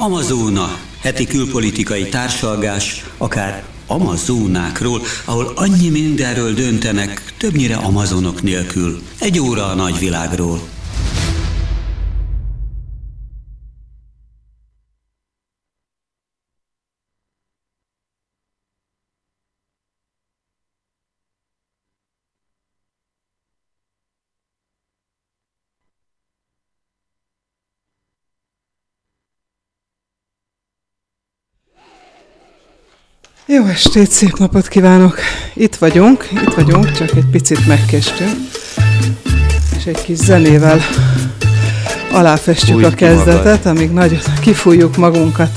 Amazóna, heti külpolitikai társalgás, akár Amazónákról, ahol annyi mindenről döntenek, többnyire amazonok nélkül. Egy óra a nagyvilágról. Jó estét, szép napot kívánok! Itt vagyunk, itt vagyunk, csak egy picit megkestünk, és egy kis zenével aláfestjük Fújj a kezdetet, magad. amíg nagy kifújjuk magunkat.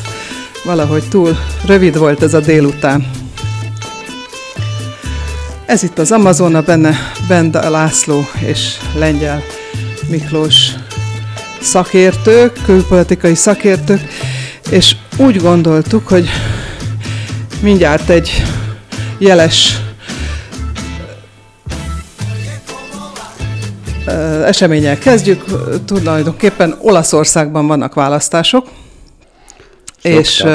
Valahogy túl rövid volt ez a délután. Ez itt az Amazona, benne Benda László és Lengyel Miklós szakértők, külpolitikai szakértők, és úgy gondoltuk, hogy mindjárt egy jeles eseménnyel kezdjük. Tulajdonképpen Olaszországban vannak választások, Szoktak. és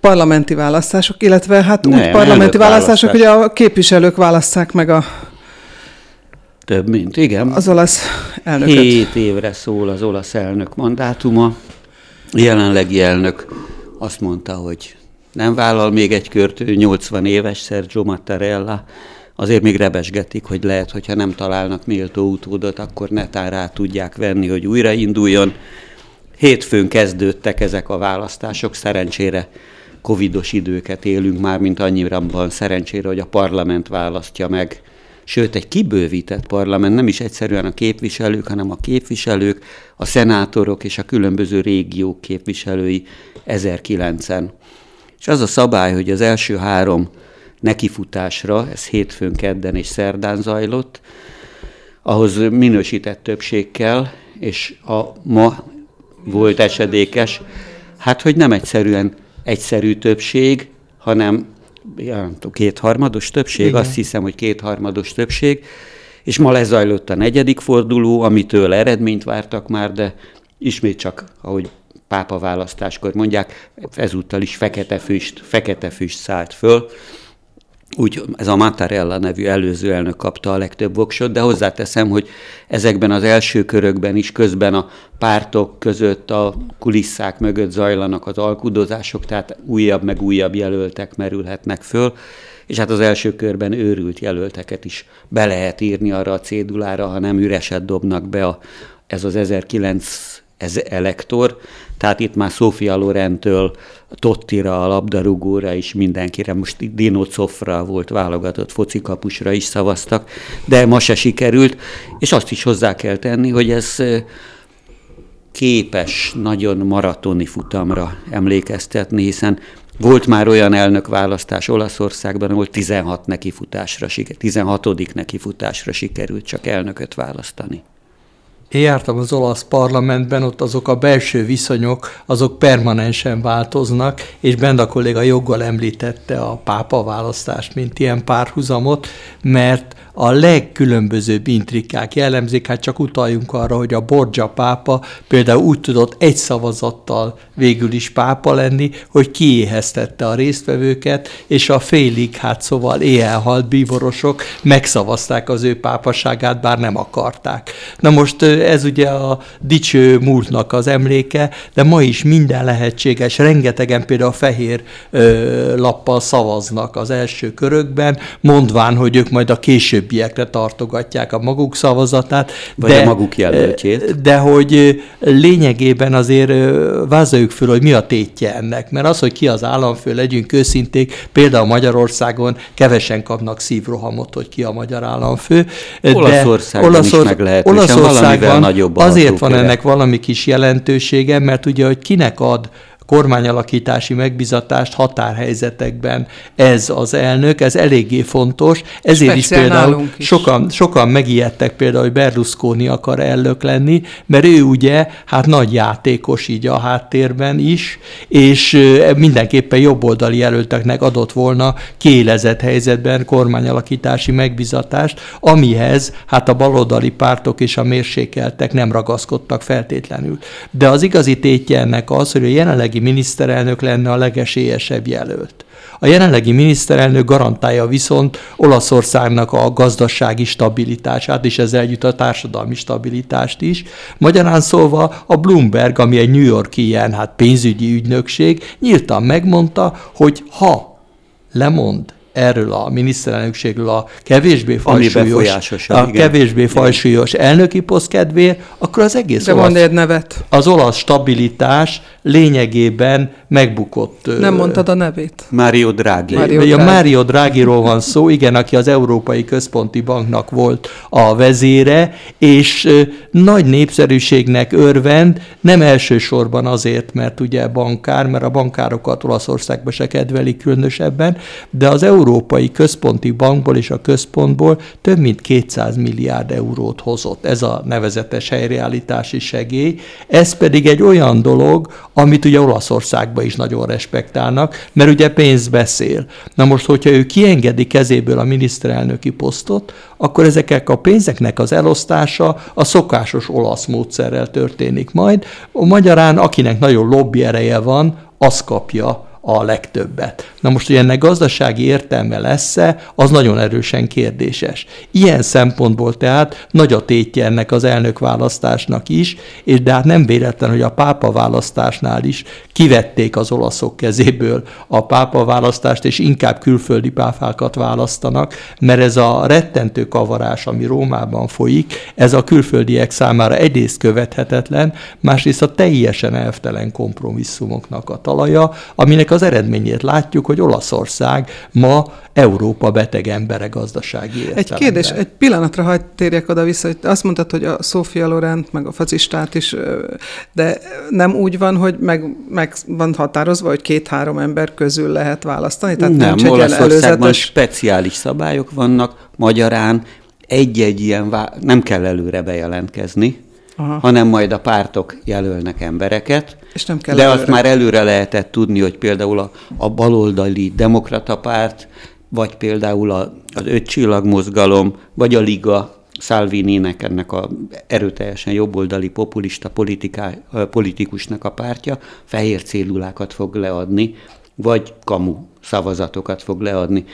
parlamenti választások, illetve hát Nem, úgy parlamenti választások, hogy a képviselők választják meg a több mint, igen. Az olasz elnököt. Hét évre szól az olasz elnök mandátuma. Jelenlegi elnök azt mondta, hogy nem vállal még egy kört, 80 éves Sergio Mattarella, azért még rebesgetik, hogy lehet, hogyha nem találnak méltó utódot, akkor netán rá tudják venni, hogy újrainduljon. Hétfőn kezdődtek ezek a választások, szerencsére covidos időket élünk már, mint annyira van szerencsére, hogy a parlament választja meg. Sőt, egy kibővített parlament, nem is egyszerűen a képviselők, hanem a képviselők, a szenátorok és a különböző régiók képviselői 1009-en és az a szabály, hogy az első három nekifutásra, ez hétfőn, kedden és szerdán zajlott, ahhoz minősített többség kell, és a ma volt esedékes, hát hogy nem egyszerűen egyszerű többség, hanem ja, kétharmados többség, Igen. azt hiszem, hogy kétharmados többség, és ma lezajlott a negyedik forduló, amitől eredményt vártak már, de ismét csak, ahogy pápa választáskor mondják, ezúttal is fekete füst, fekete füst szállt föl. Úgy ez a Mattarella nevű előző elnök kapta a legtöbb voksot, de hozzáteszem, hogy ezekben az első körökben is közben a pártok között a kulisszák mögött zajlanak az alkudozások, tehát újabb meg újabb jelöltek merülhetnek föl, és hát az első körben őrült jelölteket is be lehet írni arra a cédulára, ha nem üreset dobnak be a, ez az 1900 ez elektor, tehát itt már Sofia Lorentől Tottira, a labdarúgóra is mindenkire, most Dino Cofra volt válogatott focikapusra is szavaztak, de ma se sikerült, és azt is hozzá kell tenni, hogy ez képes nagyon maratoni futamra emlékeztetni, hiszen volt már olyan elnökválasztás Olaszországban, ahol 16 nekifutásra, 16. nekifutásra sikerült csak elnököt választani. Én jártam az olasz parlamentben, ott azok a belső viszonyok, azok permanensen változnak, és Benda kolléga joggal említette a pápa választást, mint ilyen párhuzamot, mert a legkülönbözőbb intrikák jellemzik, hát csak utaljunk arra, hogy a Borgia pápa például úgy tudott egy szavazattal végül is pápa lenni, hogy kiéheztette a résztvevőket, és a félig, hát szóval éjjelhalt bívorosok megszavazták az ő pápaságát, bár nem akarták. Na most ez ugye a dicső múltnak az emléke, de ma is minden lehetséges, rengetegen például a fehér ö, lappal szavaznak az első körökben, mondván, hogy ők majd a későbbiekre tartogatják a maguk szavazatát. Vagy de, a maguk jelöltjét. De hogy lényegében azért vázoljuk föl, hogy mi a tétje ennek, mert az, hogy ki az államfő, legyünk őszinték, például Magyarországon kevesen kapnak szívrohamot, hogy ki a magyar államfő. Olaszországban Olaszor- is meg lehet, Olaszországban nagyobb Azért van ennek valami kis jelentősége, mert ugye, hogy kinek ad kormányalakítási megbizatást határhelyzetekben ez az elnök, ez eléggé fontos, ezért Speciál is például is. Sokan, sokan megijedtek például, hogy Berlusconi akar elnök lenni, mert ő ugye hát nagy játékos így a háttérben is, és mindenképpen jobboldali jelölteknek adott volna kiélezett helyzetben kormányalakítási megbizatást, amihez hát a baloldali pártok és a mérsékeltek nem ragaszkodtak feltétlenül. De az igazi tétje ennek az, hogy a jelenlegi miniszterelnök lenne a legesélyesebb jelölt. A jelenlegi miniszterelnök garantálja viszont Olaszországnak a gazdasági stabilitását, és ezzel együtt a társadalmi stabilitást is. Magyarán szólva a Bloomberg, ami egy New Yorki ilyen hát pénzügyi ügynökség, nyíltan megmondta, hogy ha lemond erről a miniszterelnökségről a kevésbé fajsúlyos, a igen. kevésbé fajsúlyos elnöki poszt kedvéért, akkor az egész De olasz, egy nevet. az olasz stabilitás lényegében megbukott. Nem mondtad a nevét. Mário Draghi. Mário Draghi. Mário Draghiról van szó, igen, aki az Európai Központi Banknak volt a vezére, és nagy népszerűségnek örvend, nem elsősorban azért, mert ugye bankár, mert a bankárokat Olaszországban se kedvelik különösebben, de az Európai Központi Bankból és a központból több mint 200 milliárd eurót hozott. Ez a nevezetes helyreállítási segély. Ez pedig egy olyan dolog, amit ugye Olaszországban is nagyon respektálnak, mert ugye pénz beszél. Na most, hogyha ő kiengedi kezéből a miniszterelnöki posztot, akkor ezeknek a pénzeknek az elosztása a szokásos olasz módszerrel történik majd. Magyarán, akinek nagyon lobby ereje van, az kapja a legtöbbet. Na most, hogy ennek gazdasági értelme lesz-e, az nagyon erősen kérdéses. Ilyen szempontból tehát nagy a tétje ennek az elnökválasztásnak is, és de hát nem véletlen, hogy a pápa választásnál is kivették az olaszok kezéből a pápa választást, és inkább külföldi páfákat választanak, mert ez a rettentő kavarás, ami Rómában folyik, ez a külföldiek számára egyrészt követhetetlen, másrészt a teljesen elvtelen kompromisszumoknak a talaja, aminek az eredményét látjuk, hogy Olaszország ma Európa beteg embere gazdasági értelemben. Egy kérdés, egy pillanatra hagyd térjek oda-vissza, hogy azt mondtad, hogy a Sofia Lorent, meg a facistát is, de nem úgy van, hogy meg, meg van határozva, hogy két-három ember közül lehet választani? Tehát nem, nem Olaszországban előzetes... speciális szabályok vannak, magyarán egy-egy ilyen, vá... nem kell előre bejelentkezni, Aha. hanem majd a pártok jelölnek embereket, és nem kell de előre. azt már előre lehetett tudni, hogy például a, a baloldali demokrata párt, vagy például a, az öt csillagmozgalom, vagy a Liga, Salvini-nek, ennek a erőteljesen jobboldali populista politiká, politikusnak a pártja fehér célulákat fog leadni, vagy kamu szavazatokat fog leadni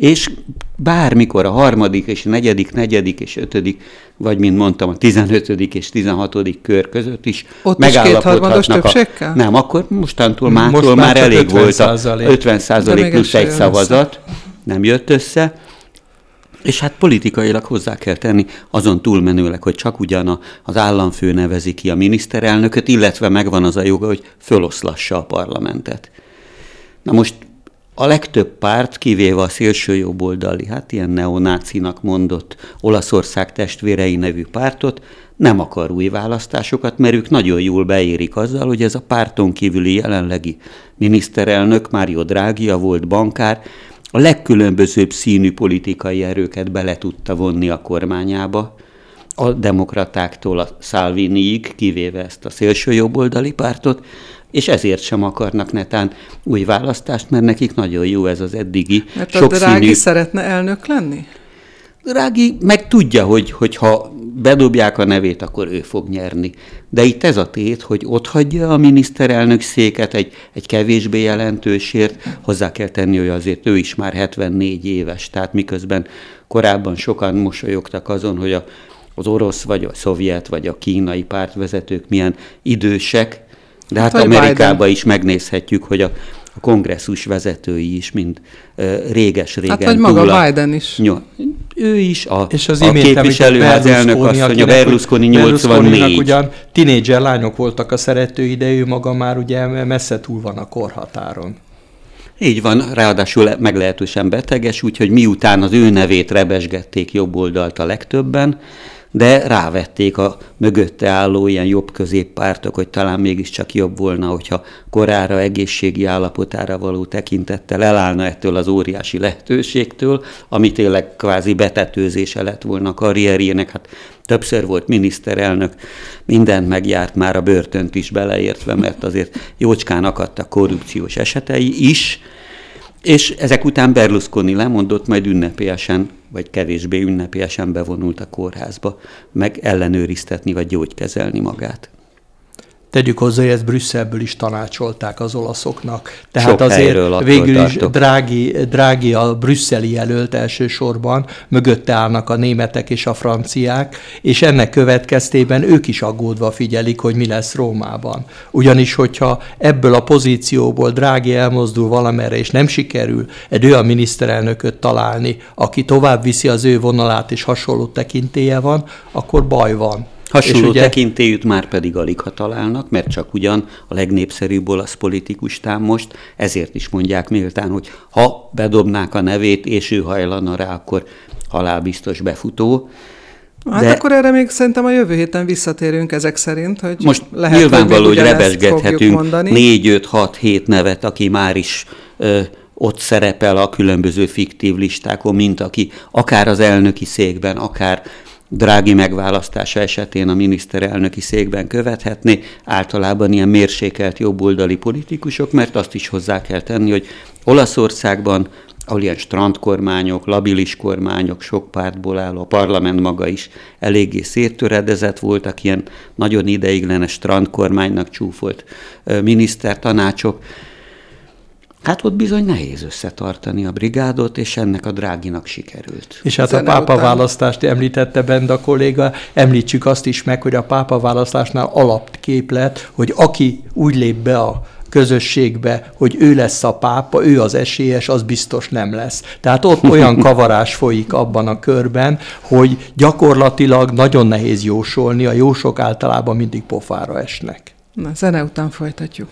és bármikor a harmadik és a negyedik, negyedik és ötödik, vagy mint mondtam, a tizenötödik és tizenhatodik kör között is Ott megállapodhatnak. Is a... Nem, akkor mostantól mától Most már elég volt a 50 százalék plusz egy szavazat, össze. nem jött össze, és hát politikailag hozzá kell tenni azon túlmenőleg, hogy csak ugyan az államfő nevezi ki a miniszterelnököt, illetve megvan az a joga, hogy föloszlassa a parlamentet. Na most a legtöbb párt, kivéve a szélső jobboldali, hát ilyen neonácinak mondott Olaszország testvérei nevű pártot, nem akar új választásokat, mert ők nagyon jól beérik azzal, hogy ez a párton kívüli jelenlegi miniszterelnök, Mário Draghi, a volt bankár, a legkülönbözőbb színű politikai erőket bele tudta vonni a kormányába, a demokratáktól a Salviniig, kivéve ezt a szélső jobboldali pártot, és ezért sem akarnak netán új választást, mert nekik nagyon jó ez az eddigi Mert a Drági szeretne elnök lenni? Drági meg tudja, hogy, hogy ha bedobják a nevét, akkor ő fog nyerni. De itt ez a tét, hogy ott hagyja a miniszterelnök széket egy, egy kevésbé jelentősért, hozzá kell tenni, hogy azért ő is már 74 éves, tehát miközben korábban sokan mosolyogtak azon, hogy a, az orosz, vagy a szovjet, vagy a kínai pártvezetők milyen idősek, de hát, hát Amerikában is megnézhetjük, hogy a, a kongresszus vezetői is, mind réges-régen. Hát, vagy maga a, Biden is. Nyom, ő is, a, és az a képviselőház elnök asszony, a Berlusconi 84. ugyan tinédzser lányok voltak a szeretői, de ő maga már ugye messze túl van a korhatáron. Így van, ráadásul meglehetősen beteges, úgyhogy miután az ő nevét rebesgették jobb oldalt a legtöbben, de rávették a mögötte álló ilyen jobb középpártok, hogy talán mégiscsak jobb volna, hogyha korára, egészségi állapotára való tekintettel elállna ettől az óriási lehetőségtől, ami tényleg kvázi betetőzése lett volna a karrierjének. Hát többször volt miniszterelnök, mindent megjárt, már a börtönt is beleértve, mert azért jócskán akadtak korrupciós esetei is, és ezek után Berlusconi lemondott, majd ünnepélyesen, vagy kevésbé ünnepélyesen bevonult a kórházba, meg ellenőriztetni, vagy gyógykezelni magát. Tegyük hozzá, hogy ezt Brüsszelből is tanácsolták az olaszoknak. Tehát Sok azért végül is drági, drági a brüsszeli jelölt elsősorban, mögötte állnak a németek és a franciák, és ennek következtében ők is aggódva figyelik, hogy mi lesz Rómában. Ugyanis, hogyha ebből a pozícióból drági elmozdul valamerre, és nem sikerül egy olyan miniszterelnököt találni, aki tovább viszi az ő vonalát, és hasonló tekintéje van, akkor baj van. Hasonló és ugye... tekintélyűt már pedig alig ha találnak, mert csak ugyan a legnépszerűbb olasz politikus tám most, ezért is mondják méltán, hogy ha bedobnák a nevét, és ő hajlana rá, akkor halálbiztos befutó. Hát De akkor erre még szerintem a jövő héten visszatérünk ezek szerint, hogy most lehet, nyilvánvaló, hogy, hogy rebesgethetünk négy, öt, hat, hét nevet, aki már is ö, ott szerepel a különböző fiktív listákon, mint aki akár az elnöki székben, akár drági megválasztása esetén a miniszterelnöki székben követhetné, általában ilyen mérsékelt jobboldali politikusok, mert azt is hozzá kell tenni, hogy Olaszországban, ahol ilyen strandkormányok, labilis kormányok, sok pártból álló, parlament maga is eléggé széttöredezett voltak, ilyen nagyon ideiglenes strandkormánynak csúfolt minisztertanácsok, Hát ott bizony nehéz összetartani a brigádot, és ennek a dráginak sikerült. És hát a pápa után... választást említette bent a kolléga, említsük azt is meg, hogy a pápa választásnál alapképlet, hogy aki úgy lép be a közösségbe, hogy ő lesz a pápa, ő az esélyes, az biztos nem lesz. Tehát ott olyan kavarás folyik abban a körben, hogy gyakorlatilag nagyon nehéz jósolni, a jósok általában mindig pofára esnek. Na, zene után folytatjuk.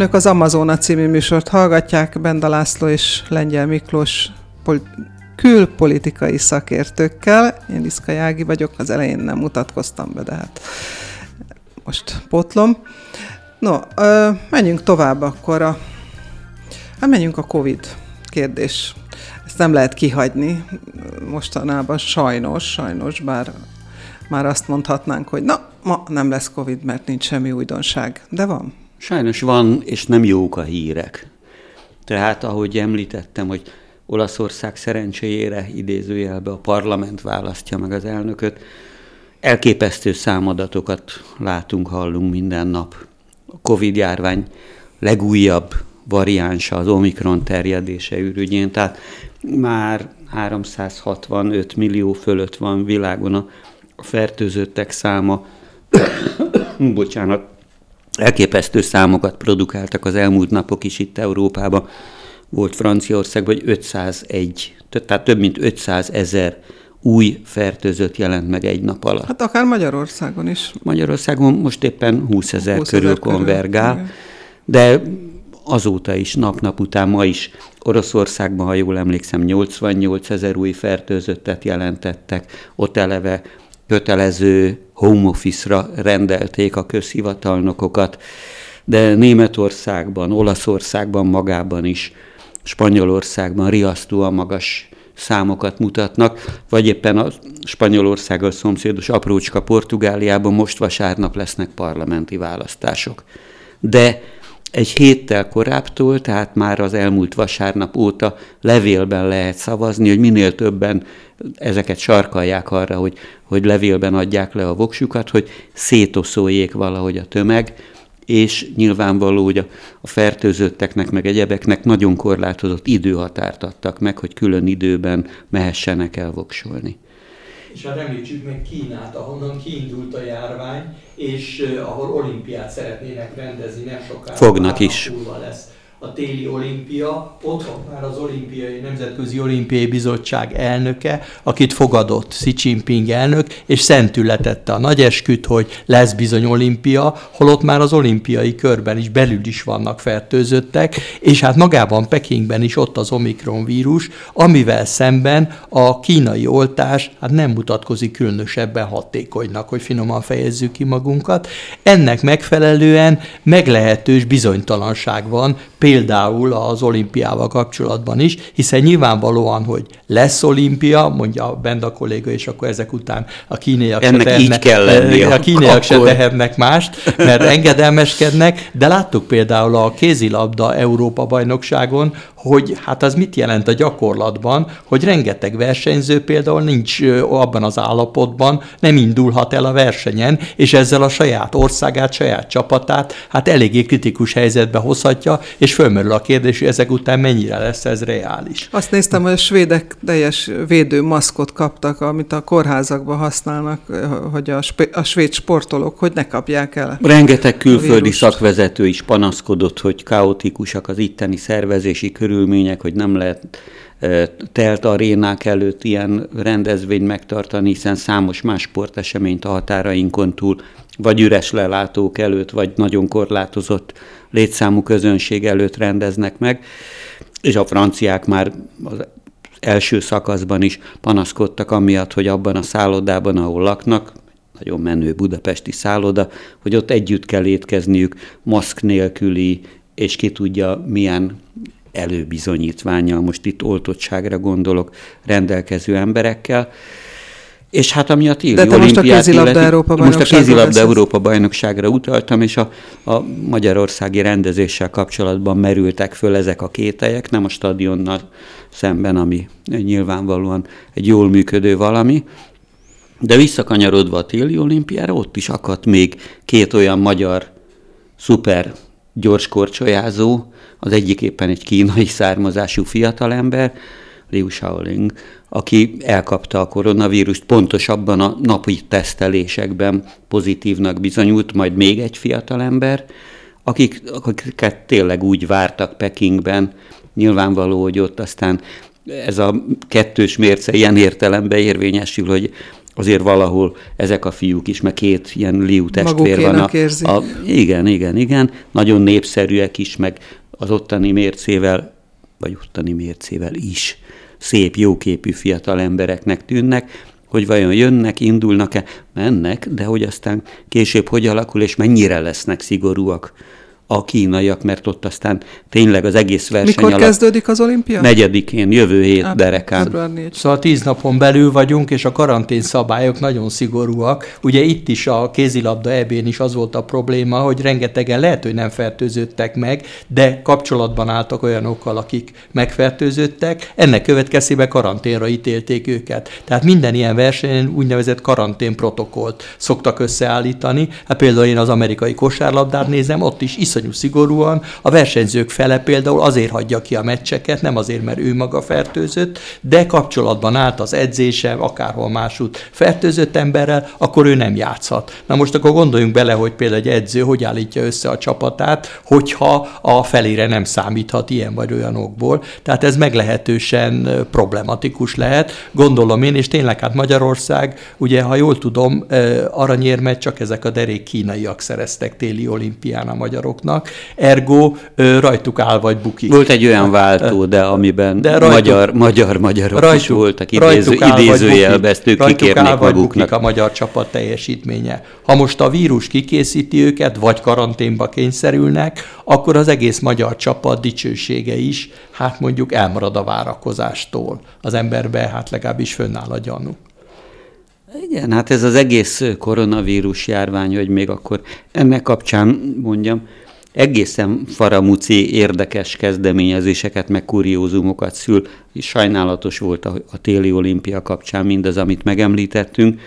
Önök az Amazona című műsort hallgatják, Benda László és Lengyel Miklós pol- külpolitikai szakértőkkel. Én Iszka Jági vagyok, az elején nem mutatkoztam be, de hát most potlom. No, ö, menjünk tovább akkor a... Hát menjünk a Covid kérdés. Ezt nem lehet kihagyni mostanában, sajnos, sajnos, bár már azt mondhatnánk, hogy na, ma nem lesz Covid, mert nincs semmi újdonság. De van. Sajnos van, és nem jók a hírek. Tehát, ahogy említettem, hogy Olaszország szerencséjére idézőjelbe a parlament választja meg az elnököt, elképesztő számadatokat látunk, hallunk minden nap. A Covid-járvány legújabb variánsa az Omikron terjedése ürügyén, tehát már 365 millió fölött van világon a fertőzöttek száma. Bocsánat, elképesztő számokat produkáltak az elmúlt napok is itt Európában. Volt Franciaország, vagy 501, tehát több mint 500 ezer új fertőzött jelent meg egy nap alatt. Hát akár Magyarországon is. Magyarországon most éppen 20 ezer körül konvergál, körül. de azóta is, nap-nap után ma is Oroszországban, ha jól emlékszem, 88 ezer új fertőzöttet jelentettek, ott eleve kötelező home office-ra rendelték a közhivatalnokokat, de Németországban, Olaszországban magában is, Spanyolországban riasztóan magas számokat mutatnak, vagy éppen a Spanyolországgal szomszédos aprócska Portugáliában most vasárnap lesznek parlamenti választások. De egy héttel korábbtól, tehát már az elmúlt vasárnap óta levélben lehet szavazni, hogy minél többen ezeket sarkalják arra, hogy, hogy levélben adják le a voksukat, hogy szétoszóljék valahogy a tömeg, és nyilvánvaló, hogy a, a fertőzötteknek, meg egyebeknek nagyon korlátozott időhatárt adtak meg, hogy külön időben mehessenek el voksolni. És hát említsük meg Kínát, ahonnan kiindult a járvány, és uh, ahol olimpiát szeretnének rendezni nem sokára. Fognak is. Lesz a téli olimpia, ott van már az olimpiai, Nemzetközi Olimpiai Bizottság elnöke, akit fogadott Xi Jinping elnök, és szentületette a nagy esküt, hogy lesz bizony olimpia, holott már az olimpiai körben is belül is vannak fertőzöttek, és hát magában Pekingben is ott az Omikron vírus, amivel szemben a kínai oltás hát nem mutatkozik különösebben hatékonynak, hogy finoman fejezzük ki magunkat. Ennek megfelelően meglehetős bizonytalanság van, például az olimpiával kapcsolatban is, hiszen nyilvánvalóan, hogy lesz olimpia, mondja Benda kolléga, és akkor ezek után a kínaiak Ennek se tehetnek, így kell lenni a kínaiak akkor... se tehetnek mást, mert engedelmeskednek, de láttuk például a kézilabda Európa bajnokságon, hogy hát az mit jelent a gyakorlatban, hogy rengeteg versenyző például nincs abban az állapotban, nem indulhat el a versenyen, és ezzel a saját országát, saját csapatát hát eléggé kritikus helyzetbe hozhatja, és fölmerül a kérdés, hogy ezek után mennyire lesz ez reális. Azt néztem, hogy a svédek teljes védő maszkot kaptak, amit a kórházakban használnak, hogy a, a svéd sportolók, hogy ne kapják el. Rengeteg külföldi szakvezető is panaszkodott, hogy kaotikusak az itteni szervezési körülmények, hogy nem lehet telt arénák előtt ilyen rendezvényt megtartani, hiszen számos más sporteseményt a határainkon túl, vagy üres lelátók előtt, vagy nagyon korlátozott létszámú közönség előtt rendeznek meg, és a franciák már az első szakaszban is panaszkodtak amiatt, hogy abban a szállodában, ahol laknak, nagyon menő budapesti szálloda, hogy ott együtt kell étkezniük maszk nélküli, és ki tudja milyen előbizonyítványa, most itt oltottságra gondolok, rendelkező emberekkel. És hát ami a téli De te most a kézilabda Európa Most a kézilabda Európa bajnokságra utaltam, és a, a magyarországi rendezéssel kapcsolatban merültek föl ezek a kételyek, nem a stadionnal szemben, ami nyilvánvalóan egy jól működő valami, de visszakanyarodva a téli olimpiára, ott is akadt még két olyan magyar szuper gyors korcsolyázó, az egyik éppen egy kínai származású fiatalember, Liu Shaoling, aki elkapta a koronavírust, pontosabban a napi tesztelésekben pozitívnak bizonyult, majd még egy fiatalember, akik, akiket tényleg úgy vártak Pekingben, nyilvánvaló, hogy ott aztán ez a kettős mérce ilyen értelemben érvényesül, hogy azért valahol ezek a fiúk is, meg két ilyen liú testvér van. A, a, igen, igen, igen, nagyon népszerűek is, meg az ottani mércével, vagy ottani mércével is szép, jóképű fiatal embereknek tűnnek, hogy vajon jönnek, indulnak-e, mennek, de hogy aztán később hogy alakul, és mennyire lesznek szigorúak a kínaiak, mert ott aztán tényleg az egész verseny Mikor alatt kezdődik az olimpia? Negyedikén, jövő hét hát, derekán. Szóval tíz napon belül vagyunk, és a karantén szabályok nagyon szigorúak. Ugye itt is a kézilabda ebén is az volt a probléma, hogy rengetegen lehet, hogy nem fertőződtek meg, de kapcsolatban álltak olyanokkal, akik megfertőződtek. Ennek következtében karanténra ítélték őket. Tehát minden ilyen versenyen úgynevezett karantén protokollt szoktak összeállítani. Hát például én az amerikai kosárlabdát nézem, ott is iszonyatosan iszonyú szigorúan. A versenyzők fele például azért hagyja ki a meccseket, nem azért, mert ő maga fertőzött, de kapcsolatban állt az edzése, akárhol másút fertőzött emberrel, akkor ő nem játszhat. Na most akkor gondoljunk bele, hogy például egy edző hogy állítja össze a csapatát, hogyha a felére nem számíthat ilyen vagy olyan okból. Tehát ez meglehetősen problematikus lehet, gondolom én, és tényleg hát Magyarország, ugye, ha jól tudom, aranyérmet csak ezek a derék kínaiak szereztek téli olimpián a magyaroknak, ergo rajtuk áll vagy bukik. Volt egy olyan váltó, de amiben de rajtuk, magyar, magyar, magyarok rajtuk, is voltak, idéző, idézőjelbe, ezt ők kikérnék maguknak. a magyar csapat teljesítménye. Ha most a vírus kikészíti őket, vagy karanténba kényszerülnek, akkor az egész magyar csapat dicsősége is, hát mondjuk elmarad a várakozástól. Az emberbe hát legalábbis fönnáll a gyanú. Igen, hát ez az egész koronavírus járvány, hogy még akkor ennek kapcsán mondjam, egészen faramuci érdekes kezdeményezéseket, meg kuriózumokat szül, sajnálatos volt a, a téli olimpia kapcsán mindaz, amit megemlítettünk,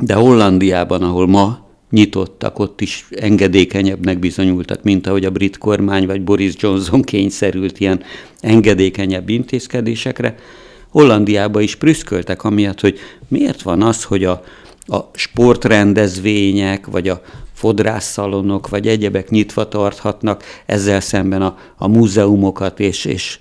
de Hollandiában, ahol ma nyitottak, ott is engedékenyebbnek bizonyultak, mint ahogy a brit kormány vagy Boris Johnson kényszerült ilyen engedékenyebb intézkedésekre. Hollandiába is prüszköltek amiatt, hogy miért van az, hogy a, a sportrendezvények, vagy a fodrásszalonok, vagy egyebek nyitva tarthatnak, ezzel szemben a, a múzeumokat és, és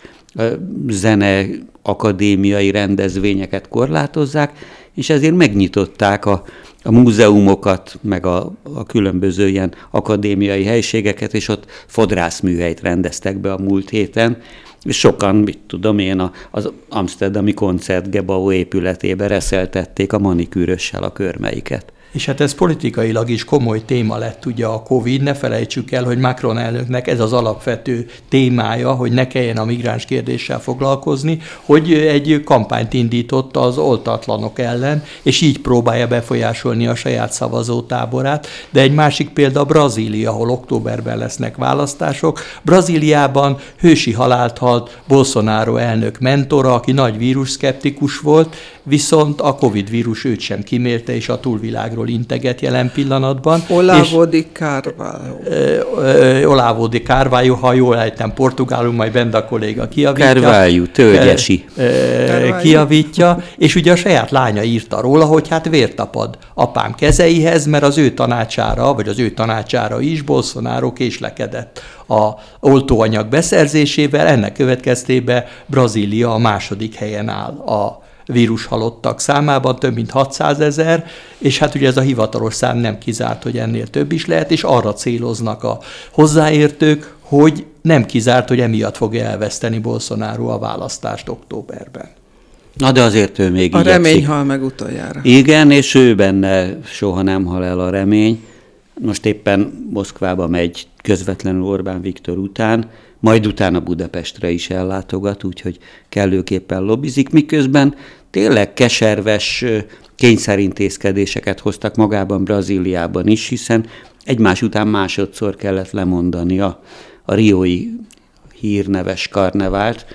zene akadémiai rendezvényeket korlátozzák, és ezért megnyitották a, a múzeumokat, meg a, a különböző ilyen akadémiai helységeket, és ott fodrászműhelyt rendeztek be a múlt héten, és sokan, mit tudom én, az Amsterdami koncertgebau épületébe reszeltették a manikűrössel a körmeiket. És hát ez politikailag is komoly téma lett ugye a Covid, ne felejtsük el, hogy Macron elnöknek ez az alapvető témája, hogy ne kelljen a migráns kérdéssel foglalkozni, hogy egy kampányt indított az oltatlanok ellen, és így próbálja befolyásolni a saját szavazótáborát. De egy másik példa Brazília, ahol októberben lesznek választások. Brazíliában hősi halált halt Bolsonaro elnök mentora, aki nagy vírusszkeptikus volt, viszont a Covid vírus őt sem kimérte, és a túlvilágról jól integet jelen pillanatban. Olavo di Carvalho. Olavo di Carvalho, ha jól ejtem portugálul, majd Benda kolléga kiavítja. Carvalho, tölgyesi. Kiavítja, és ugye a saját lánya írta róla, hogy hát vértapad apám kezeihez, mert az ő tanácsára, vagy az ő tanácsára is Bolsonaro késlekedett a oltóanyag beszerzésével, ennek következtében Brazília a második helyen áll a vírus halottak számában, több mint 600 ezer, és hát ugye ez a hivatalos szám nem kizárt, hogy ennél több is lehet, és arra céloznak a hozzáértők, hogy nem kizárt, hogy emiatt fogja elveszteni Bolsonaro a választást októberben. Na de azért ő még A igyekszik. remény hal meg utoljára. Igen, és ő benne soha nem hal el a remény. Most éppen Moszkvába megy közvetlenül Orbán Viktor után, majd utána Budapestre is ellátogat, úgyhogy kellőképpen lobbizik, miközben tényleg keserves kényszerintézkedéseket hoztak magában Brazíliában is, hiszen egymás után másodszor kellett lemondani a, a riói hírneves karnevált,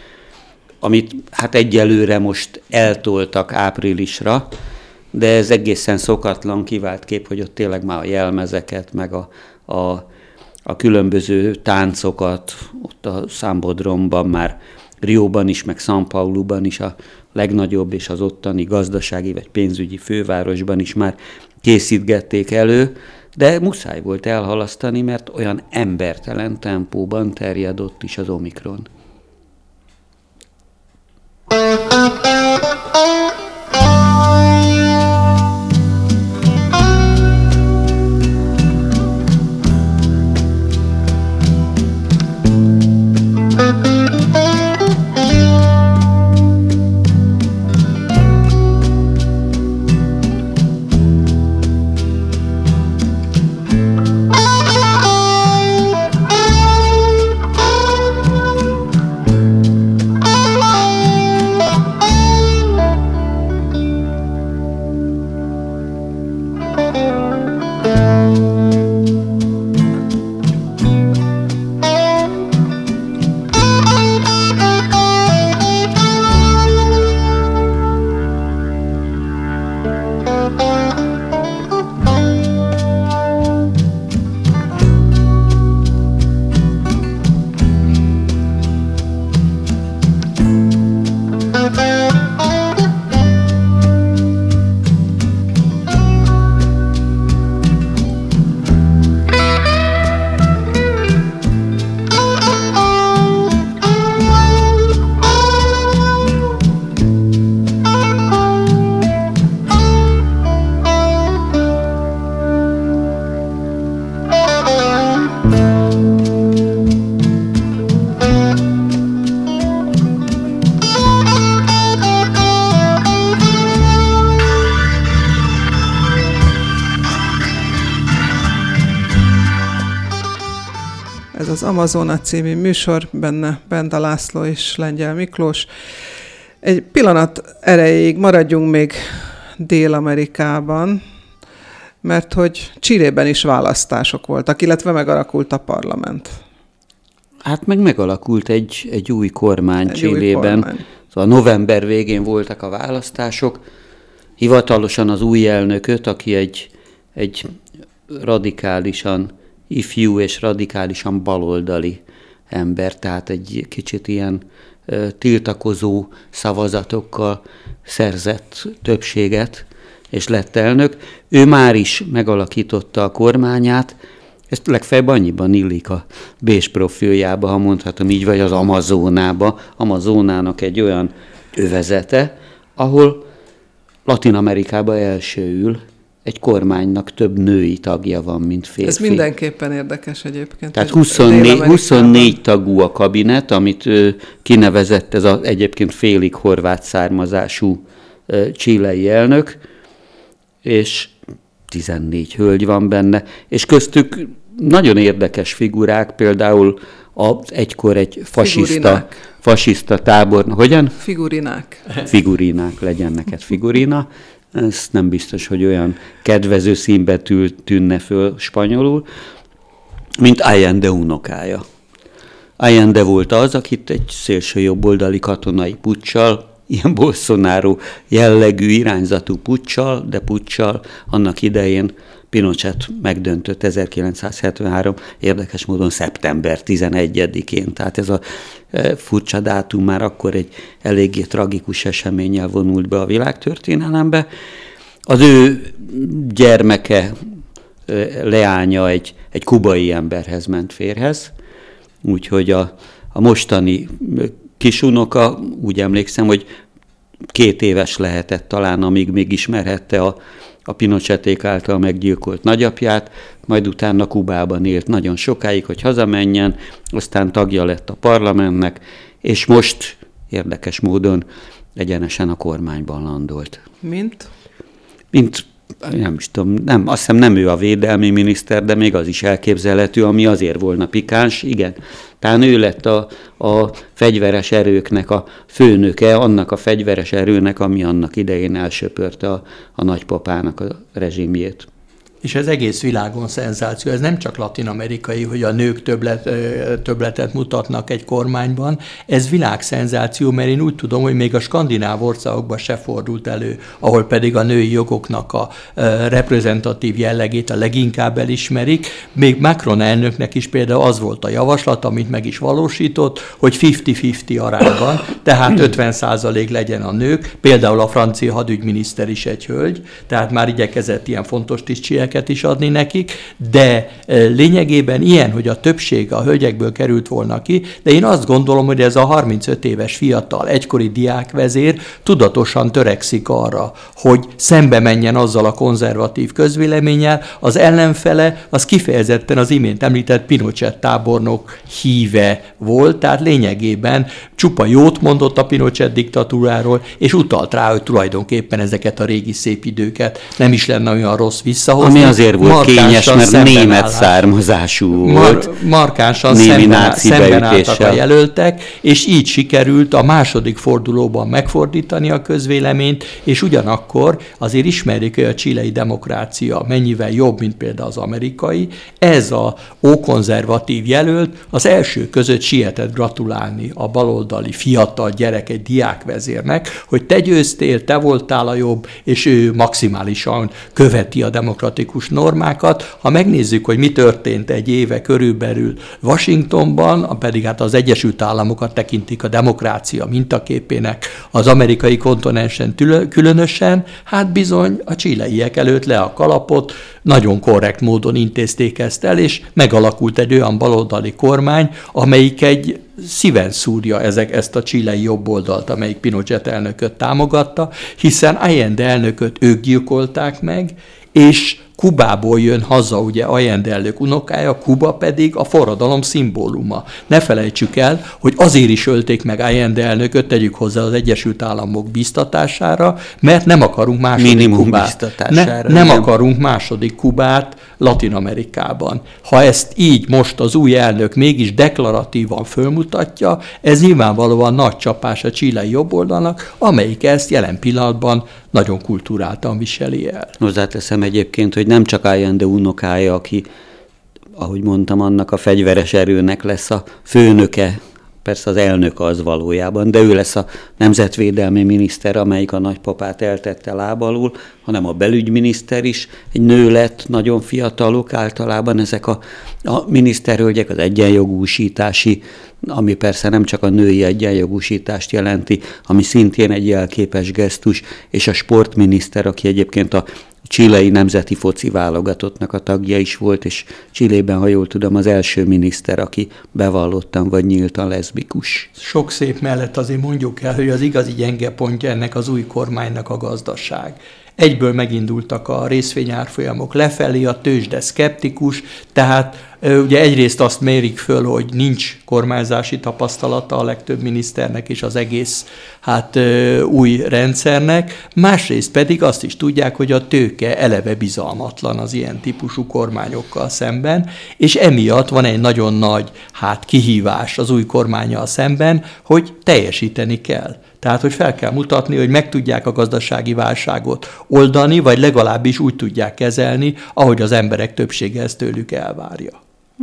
amit hát egyelőre most eltoltak áprilisra, de ez egészen szokatlan kivált kép, hogy ott tényleg már a jelmezeket, meg a, a a különböző táncokat, ott a Számbodromban már Rióban is, meg São Pauloban is a legnagyobb és az ottani gazdasági vagy pénzügyi fővárosban is már készítgették elő, de muszáj volt elhalasztani, mert olyan embertelen tempóban terjedott is az Omikron. Amazona című műsor, benne Benda László és Lengyel Miklós. Egy pillanat erejéig maradjunk még Dél-Amerikában, mert hogy Csirében is választások voltak, illetve megalakult a parlament. Hát meg megalakult egy, egy új kormány egy Csillében. Új kormány. Szóval november végén voltak a választások. Hivatalosan az új elnököt, aki egy, egy radikálisan ifjú és radikálisan baloldali ember, tehát egy kicsit ilyen tiltakozó szavazatokkal szerzett többséget, és lett elnök. Ő már is megalakította a kormányát, ezt legfeljebb annyiban illik a Bés profiljába, ha mondhatom így, vagy az Amazonába. Amazonának egy olyan övezete, ahol Latin Amerikába elsőül egy kormánynak több női tagja van, mint férfi. Ez mindenképpen érdekes egyébként. Tehát 24, 24 tagú a kabinet, amit ő kinevezett ez az egyébként félig horvát származású csilei elnök, és 14 hölgy van benne, és köztük nagyon érdekes figurák, például az egykor egy fasiszta, fasiszta tábor. Hogyan? Figurinák. Figurinák, legyen neked figurina. Ez nem biztos, hogy olyan kedvező színbetű tűnne föl spanyolul, mint Allende unokája. Allende volt az, akit egy szélső jobboldali katonai puccsal ilyen Bolsonaro jellegű irányzatú puccsal, de puccsal annak idején Pinochet megdöntött 1973 érdekes módon szeptember 11-én. Tehát ez a e, furcsa dátum már akkor egy eléggé tragikus eseménnyel vonult be a világtörténelembe. Az ő gyermeke, e, leánya egy, egy kubai emberhez ment férhez, úgyhogy a, a mostani kisunoka, úgy emlékszem, hogy két éves lehetett talán, amíg még ismerhette a, a Pinocheték által meggyilkolt nagyapját, majd utána Kubában élt nagyon sokáig, hogy hazamenjen, aztán tagja lett a parlamentnek, és most érdekes módon egyenesen a kormányban landolt. Mint? Mint nem is tudom, nem, azt hiszem nem ő a védelmi miniszter, de még az is elképzelhető, ami azért volna pikáns, igen. Tehát ő lett a, a fegyveres erőknek a főnöke, annak a fegyveres erőnek, ami annak idején elsöpörte a, a nagypapának a rezsimjét. És ez egész világon szenzáció. Ez nem csak latin-amerikai, hogy a nők többlet, többletet mutatnak egy kormányban. Ez világszenzáció, mert én úgy tudom, hogy még a skandináv országokban se fordult elő, ahol pedig a női jogoknak a reprezentatív jellegét a leginkább elismerik. Még Macron elnöknek is például az volt a javaslat, amit meg is valósított, hogy 50-50 arányban, tehát 50% legyen a nők, például a francia hadügyminiszter is egy hölgy, tehát már igyekezett ilyen fontos tisztségek hölgyeket is adni nekik, de e, lényegében ilyen, hogy a többség a hölgyekből került volna ki, de én azt gondolom, hogy ez a 35 éves fiatal, egykori diákvezér tudatosan törekszik arra, hogy szembe menjen azzal a konzervatív közvéleménnyel, az ellenfele az kifejezetten az imént említett Pinochet tábornok híve volt, tehát lényegében csupa jót mondott a Pinochet diktatúráról, és utalt rá, hogy tulajdonképpen ezeket a régi szép időket. Nem is lenne olyan rossz visszahozni, ami azért volt kényes, mert német származású volt. Mar- markánsan szemben, szemben álltak a jelöltek, és így sikerült a második fordulóban megfordítani a közvéleményt, és ugyanakkor azért ismerjük, hogy a csilei demokrácia mennyivel jobb, mint például az amerikai. Ez a ókonzervatív jelölt az első között sietett gratulálni a baloldali fiatal gyerek, egy diákvezérnek, hogy te győztél, te voltál a jobb, és ő maximálisan követi a demokratikus demokratikus normákat. Ha megnézzük, hogy mi történt egy éve körülbelül Washingtonban, pedig hát az Egyesült Államokat tekintik a demokrácia mintaképének, az amerikai kontinensen különösen, hát bizony a csileiek előtt le a kalapot, nagyon korrekt módon intézték ezt el, és megalakult egy olyan baloldali kormány, amelyik egy szíven szúrja ezek, ezt a csilei jobboldalt, amelyik Pinochet elnököt támogatta, hiszen Allende elnököt ők gyilkolták meg, és Kubából jön haza ugye Allende elnök unokája, Kuba pedig a forradalom szimbóluma. Ne felejtsük el, hogy azért is ölték meg Allende elnököt, tegyük hozzá az Egyesült Államok biztatására, mert nem akarunk második Minimum Kubát. Ne, nem nem akarunk második Kubát Latin Amerikában. Ha ezt így most az új elnök mégis deklaratívan fölmutatja, ez nyilvánvalóan nagy csapás a csilei jobboldalnak, amelyik ezt jelen pillanatban nagyon kultúráltan viseli el. Hozzáteszem egyébként, hogy nem csak Allende unokája, aki, ahogy mondtam, annak a fegyveres erőnek lesz a főnöke. Persze az elnök az valójában, de ő lesz a nemzetvédelmi miniszter, amelyik a nagypapát eltette lábalul, hanem a belügyminiszter is. Egy nő lett, nagyon fiatalok általában ezek a, a miniszterhölgyek, az egyenjogúsítási, ami persze nem csak a női egyenjogúsítást jelenti, ami szintén egy jelképes gesztus, és a sportminiszter, aki egyébként a csilei nemzeti foci válogatottnak a tagja is volt, és Csillében, ha jól tudom, az első miniszter, aki bevallottan vagy nyíltan leszbikus. Sok szép mellett azért mondjuk el, hogy az igazi gyenge pontja ennek az új kormánynak a gazdaság. Egyből megindultak a részvényárfolyamok lefelé, a tőzsde szkeptikus, tehát Ugye egyrészt azt mérik föl, hogy nincs kormányzási tapasztalata a legtöbb miniszternek és az egész hát új rendszernek, másrészt pedig azt is tudják, hogy a tőke eleve bizalmatlan az ilyen típusú kormányokkal szemben, és emiatt van egy nagyon nagy hát kihívás az új kormányjal szemben, hogy teljesíteni kell. Tehát, hogy fel kell mutatni, hogy meg tudják a gazdasági válságot oldani, vagy legalábbis úgy tudják kezelni, ahogy az emberek többsége ezt tőlük elvárja.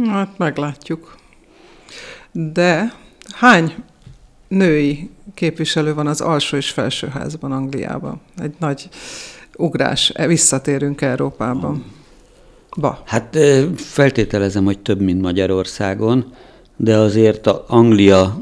Hát meglátjuk. De hány női képviselő van az alsó és felsőházban Angliában? Egy nagy ugrás. E, visszatérünk Európában. Ba. Hát feltételezem, hogy több, mint Magyarországon, de azért a Anglia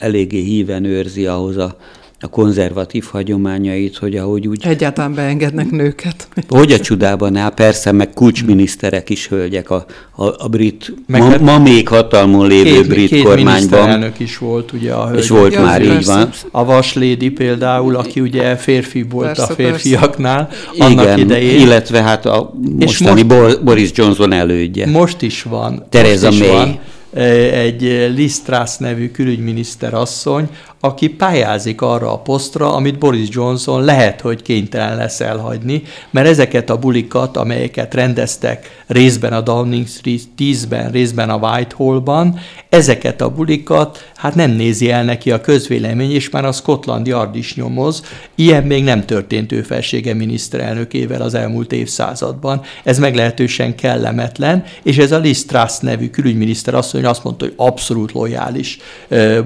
eléggé híven őrzi ahhoz a a konzervatív hagyományait, hogy ahogy úgy... Egyáltalán beengednek nőket. Hogy a csodában áll, persze, meg kulcsminiszterek is hölgyek a, a, a brit, ma, hát ma még hatalmon lévő két, brit két kormányban. is volt, ugye a hölgyek. És volt ja, már, így van. A Vaslédi például, aki ugye férfi volt persze, a férfiaknál persze. annak Igen, idején. illetve hát a mostani most, Boris Johnson elődje. Most is van. Tereza May. Van egy Liz Truss nevű külügyminiszter asszony, aki pályázik arra a posztra, amit Boris Johnson lehet, hogy kénytelen lesz elhagyni, mert ezeket a bulikat, amelyeket rendeztek részben a Downing Street 10-ben, részben a Whitehall-ban, ezeket a bulikat hát nem nézi el neki a közvélemény, és már a Scotland Yard is nyomoz. Ilyen még nem történt ő felsége miniszterelnökével az elmúlt évszázadban. Ez meglehetősen kellemetlen, és ez a Liz Truss nevű külügyminiszter asszony azt mondta, hogy abszolút lojális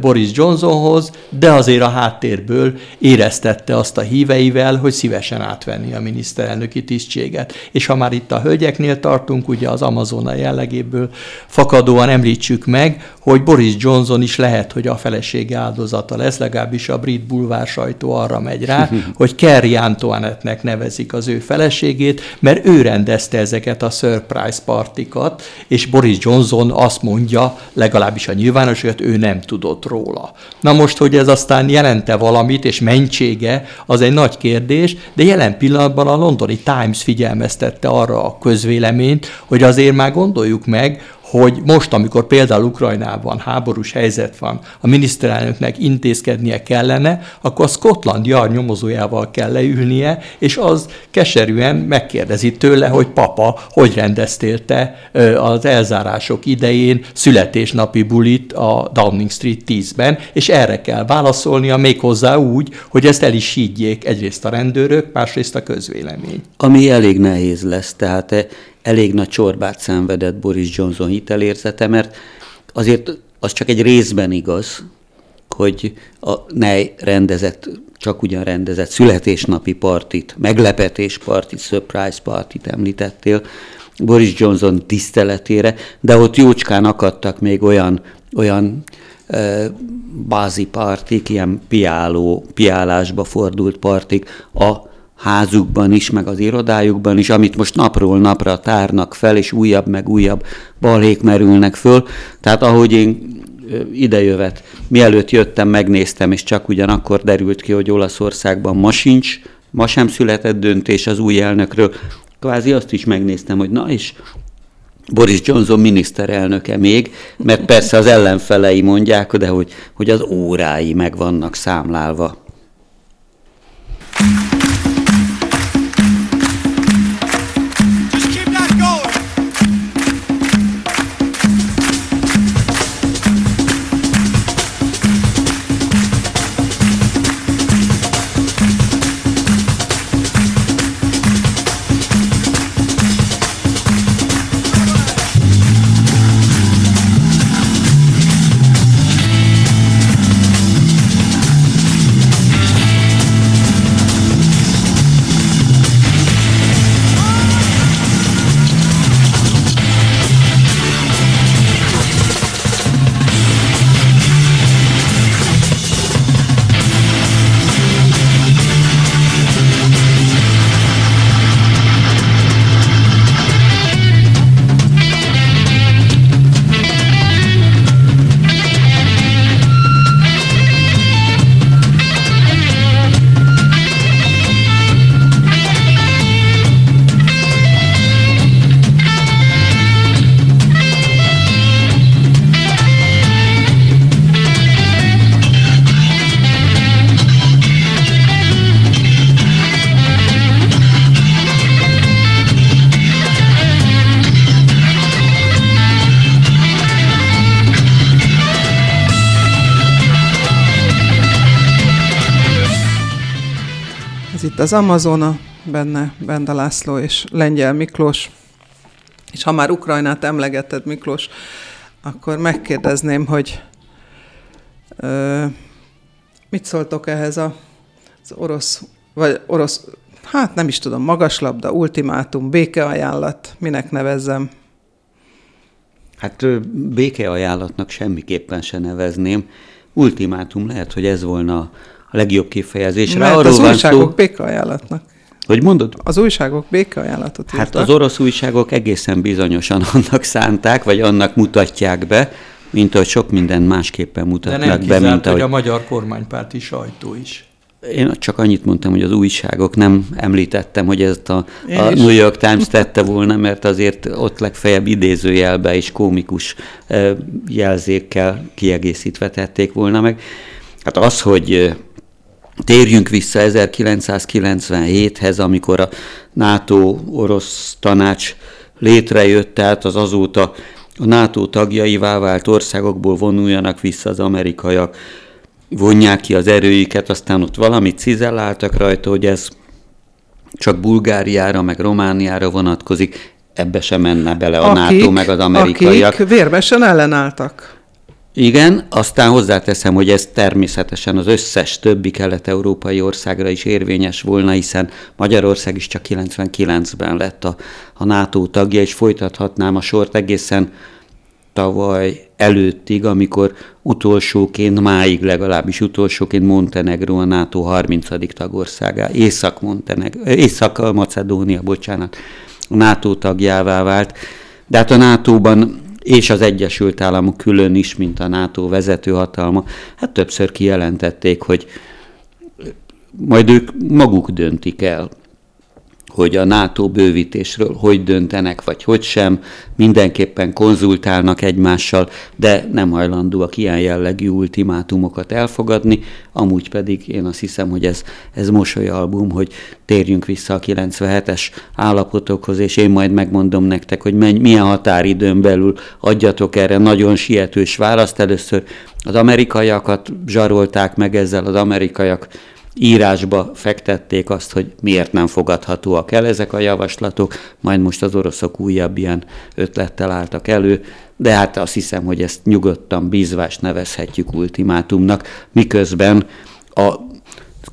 Boris Johnsonhoz, de azért a háttérből éreztette azt a híveivel, hogy szívesen átvenni a miniszterelnöki tisztséget. És ha már itt a hölgyeknél tartunk, ugye az Amazona jellegéből fakadóan említsük meg, hogy Boris Johnson is lehet, hogy a felesége áldozata lesz, legalábbis a brit bulvár sajtó arra megy rá, hogy Kerry Antoinette-nek nevezik az ő feleségét, mert ő rendezte ezeket a surprise partikat, és Boris Johnson azt mondja, legalábbis a nyilvánosságot, ő nem tudott róla. Na most, hogy ez aztán jelente valamit, és mentsége, az egy nagy kérdés, de jelen pillanatban a londoni Times figyelmeztette arra a közvéleményt, hogy azért már gondoljuk meg, hogy most, amikor például Ukrajnában háborús helyzet van, a miniszterelnöknek intézkednie kellene, akkor a Scotland Yard nyomozójával kell leülnie, és az keserűen megkérdezi tőle, hogy papa, hogy rendeztél te az elzárások idején születésnapi bulit a Downing Street 10-ben, és erre kell válaszolnia méghozzá úgy, hogy ezt el is higgyék egyrészt a rendőrök, másrészt a közvélemény. Ami elég nehéz lesz, tehát elég nagy csorbát szenvedett Boris Johnson hitelérzete, mert azért az csak egy részben igaz, hogy a NEI rendezett, csak ugyan rendezett születésnapi partit, meglepetés partit, surprise partit említettél Boris Johnson tiszteletére, de ott jócskán akadtak még olyan, olyan bázi partik, ilyen piáló, piálásba fordult partik a házukban is, meg az irodájukban is, amit most napról napra tárnak fel, és újabb meg újabb balhék merülnek föl. Tehát ahogy én idejövet, mielőtt jöttem, megnéztem, és csak ugyanakkor derült ki, hogy Olaszországban ma sincs, ma sem született döntés az új elnökről, kvázi azt is megnéztem, hogy na és Boris Johnson miniszterelnöke még, mert persze az ellenfelei mondják, de hogy, hogy az órái meg vannak számlálva. Itt az Amazona, benne Benda László és Lengyel Miklós. És ha már Ukrajnát emlegetted, Miklós, akkor megkérdezném, hogy ö, mit szóltok ehhez a, az orosz, vagy orosz, hát nem is tudom, magaslabda, ultimátum, békeajánlat, minek nevezzem? Hát békeajánlatnak semmiképpen se nevezném. Ultimátum lehet, hogy ez volna legjobb kifejezésre. Mert Arról az újságok szó... békaajánlatnak. Hogy mondod? Az újságok békaajánlatot Hát írtak. az orosz újságok egészen bizonyosan annak szánták, vagy annak mutatják be, mint ahogy sok minden másképpen mutatnak De nem kizárt, be, mint ahogy... hogy a magyar kormánypárti sajtó is. Én csak annyit mondtam, hogy az újságok, nem említettem, hogy ezt a, a New York Times tette volna, mert azért ott legfeljebb idézőjelbe és komikus jelzékkel kiegészítve tették volna meg. Hát az, hogy Térjünk vissza 1997-hez, amikor a NATO-orosz tanács létrejött, tehát az azóta a NATO tagjaivá vált országokból vonuljanak vissza az amerikaiak, vonják ki az erőiket, aztán ott valamit cizelláltak rajta, hogy ez csak Bulgáriára, meg Romániára vonatkozik, ebbe sem menne bele a akik, NATO, meg az amerikaiak. Akik vérmesen ellenálltak. Igen, aztán hozzáteszem, hogy ez természetesen az összes többi kelet-európai országra is érvényes volna, hiszen Magyarország is csak 99-ben lett a, a NATO tagja, és folytathatnám a sort egészen tavaly előttig, amikor utolsóként, máig legalábbis utolsóként Montenegro a NATO 30. tagországá, Észak-Montenegro, Észak-Macedónia, bocsánat, a NATO tagjává vált. De hát a NATO-ban és az Egyesült Államok külön is, mint a NATO vezetőhatalma, hát többször kijelentették, hogy majd ők maguk döntik el, hogy a NATO bővítésről hogy döntenek, vagy hogy sem, mindenképpen konzultálnak egymással, de nem hajlandóak ilyen jellegű ultimátumokat elfogadni, amúgy pedig én azt hiszem, hogy ez, ez mosolyalbum, hogy térjünk vissza a 97-es állapotokhoz, és én majd megmondom nektek, hogy menny, milyen határidőn belül adjatok erre nagyon sietős választ. Először az amerikaiakat zsarolták meg ezzel, az amerikaiak írásba fektették azt, hogy miért nem fogadhatóak el ezek a javaslatok, majd most az oroszok újabb ilyen ötlettel álltak elő, de hát azt hiszem, hogy ezt nyugodtan bízvást nevezhetjük ultimátumnak, miközben a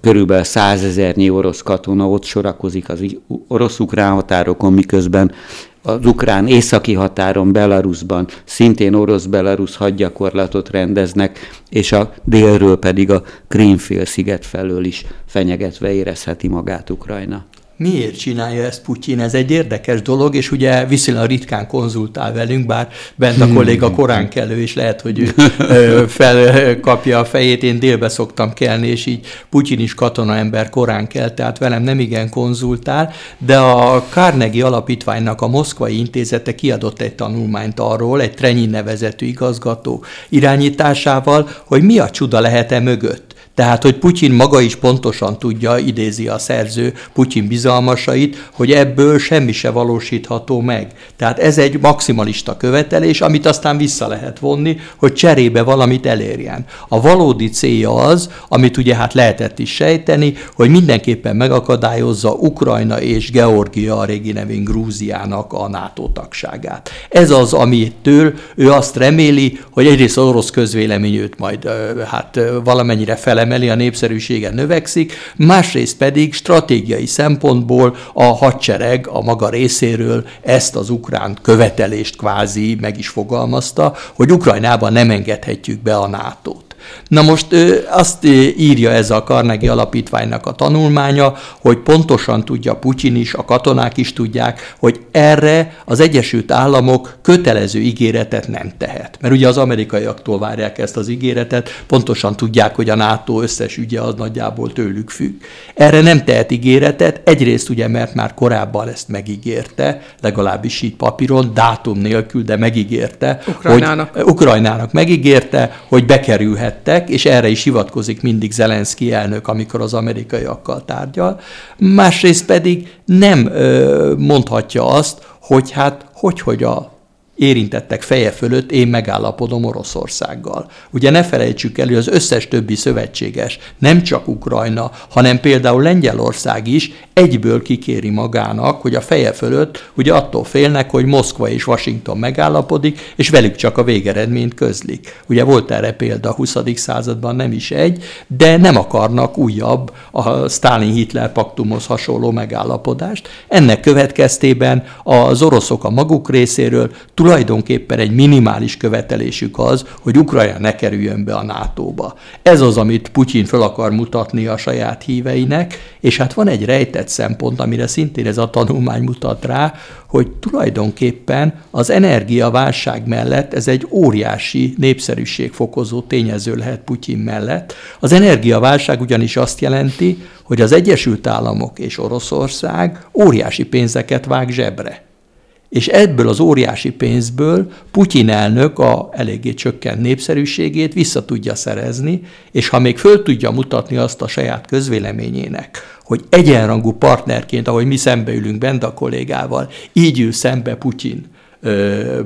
körülbelül százezernyi orosz katona ott sorakozik az orosz-ukrán határokon, miközben az ukrán északi határon, Belarusban szintén orosz-belarusz hadgyakorlatot rendeznek, és a délről pedig a Krímfél sziget felől is fenyegetve érezheti magát Ukrajna. Miért csinálja ezt Putyin? Ez egy érdekes dolog, és ugye viszonylag ritkán konzultál velünk, bár bent a hmm. kolléga korán kelő, és lehet, hogy ő felkapja a fejét. Én délbe szoktam kelni, és így Putyin is katona ember korán kell, tehát velem nem igen konzultál, de a Carnegie Alapítványnak a Moszkvai Intézete kiadott egy tanulmányt arról, egy Trenyin nevezetű igazgató irányításával, hogy mi a csuda lehet-e mögött. Tehát, hogy Putyin maga is pontosan tudja, idézi a szerző Putyin bizalmasait, hogy ebből semmi se valósítható meg. Tehát ez egy maximalista követelés, amit aztán vissza lehet vonni, hogy cserébe valamit elérjen. A valódi célja az, amit ugye hát lehetett is sejteni, hogy mindenképpen megakadályozza Ukrajna és Georgia, a régi nevén Grúziának a NATO tagságát. Ez az, amitől ő azt reméli, hogy egyrészt az orosz közvélemény őt majd hát valamennyire fele felemeli, a népszerűsége növekszik, másrészt pedig stratégiai szempontból a hadsereg a maga részéről ezt az ukrán követelést kvázi meg is fogalmazta, hogy Ukrajnában nem engedhetjük be a NATO-t. Na most azt írja ez a Carnegie Alapítványnak a tanulmánya, hogy pontosan tudja Putyin is, a katonák is tudják, hogy erre az Egyesült Államok kötelező ígéretet nem tehet. Mert ugye az amerikaiaktól várják ezt az ígéretet, pontosan tudják, hogy a NATO összes ügye az nagyjából tőlük függ. Erre nem tehet ígéretet, egyrészt ugye, mert már korábban ezt megígérte, legalábbis így papíron, dátum nélkül, de megígérte. Ukrajnának. Hogy, Ukrajnának megígérte, hogy bekerülhet tettek, és erre is hivatkozik mindig Zelenszky elnök, amikor az amerikaiakkal tárgyal. Másrészt pedig nem mondhatja azt, hogy hát hogy, hogy a érintettek feje fölött én megállapodom Oroszországgal. Ugye ne felejtsük el, hogy az összes többi szövetséges, nem csak Ukrajna, hanem például Lengyelország is egyből kikéri magának, hogy a feje fölött ugye attól félnek, hogy Moszkva és Washington megállapodik, és velük csak a végeredményt közlik. Ugye volt erre példa a 20. században nem is egy, de nem akarnak újabb a Stalin-Hitler paktumhoz hasonló megállapodást. Ennek következtében az oroszok a maguk részéről tulajdonképpen egy minimális követelésük az, hogy Ukrajna ne kerüljön be a NATO-ba. Ez az, amit Putyin fel akar mutatni a saját híveinek, és hát van egy rejtett szempont, amire szintén ez a tanulmány mutat rá, hogy tulajdonképpen az energiaválság mellett ez egy óriási népszerűségfokozó tényező lehet Putyin mellett. Az energiaválság ugyanis azt jelenti, hogy az Egyesült Államok és Oroszország óriási pénzeket vág zsebre és ebből az óriási pénzből Putyin elnök a eléggé csökkent népszerűségét vissza tudja szerezni, és ha még föl tudja mutatni azt a saját közvéleményének, hogy egyenrangú partnerként, ahogy mi szembeülünk bent a kollégával, így ül szembe Putyin,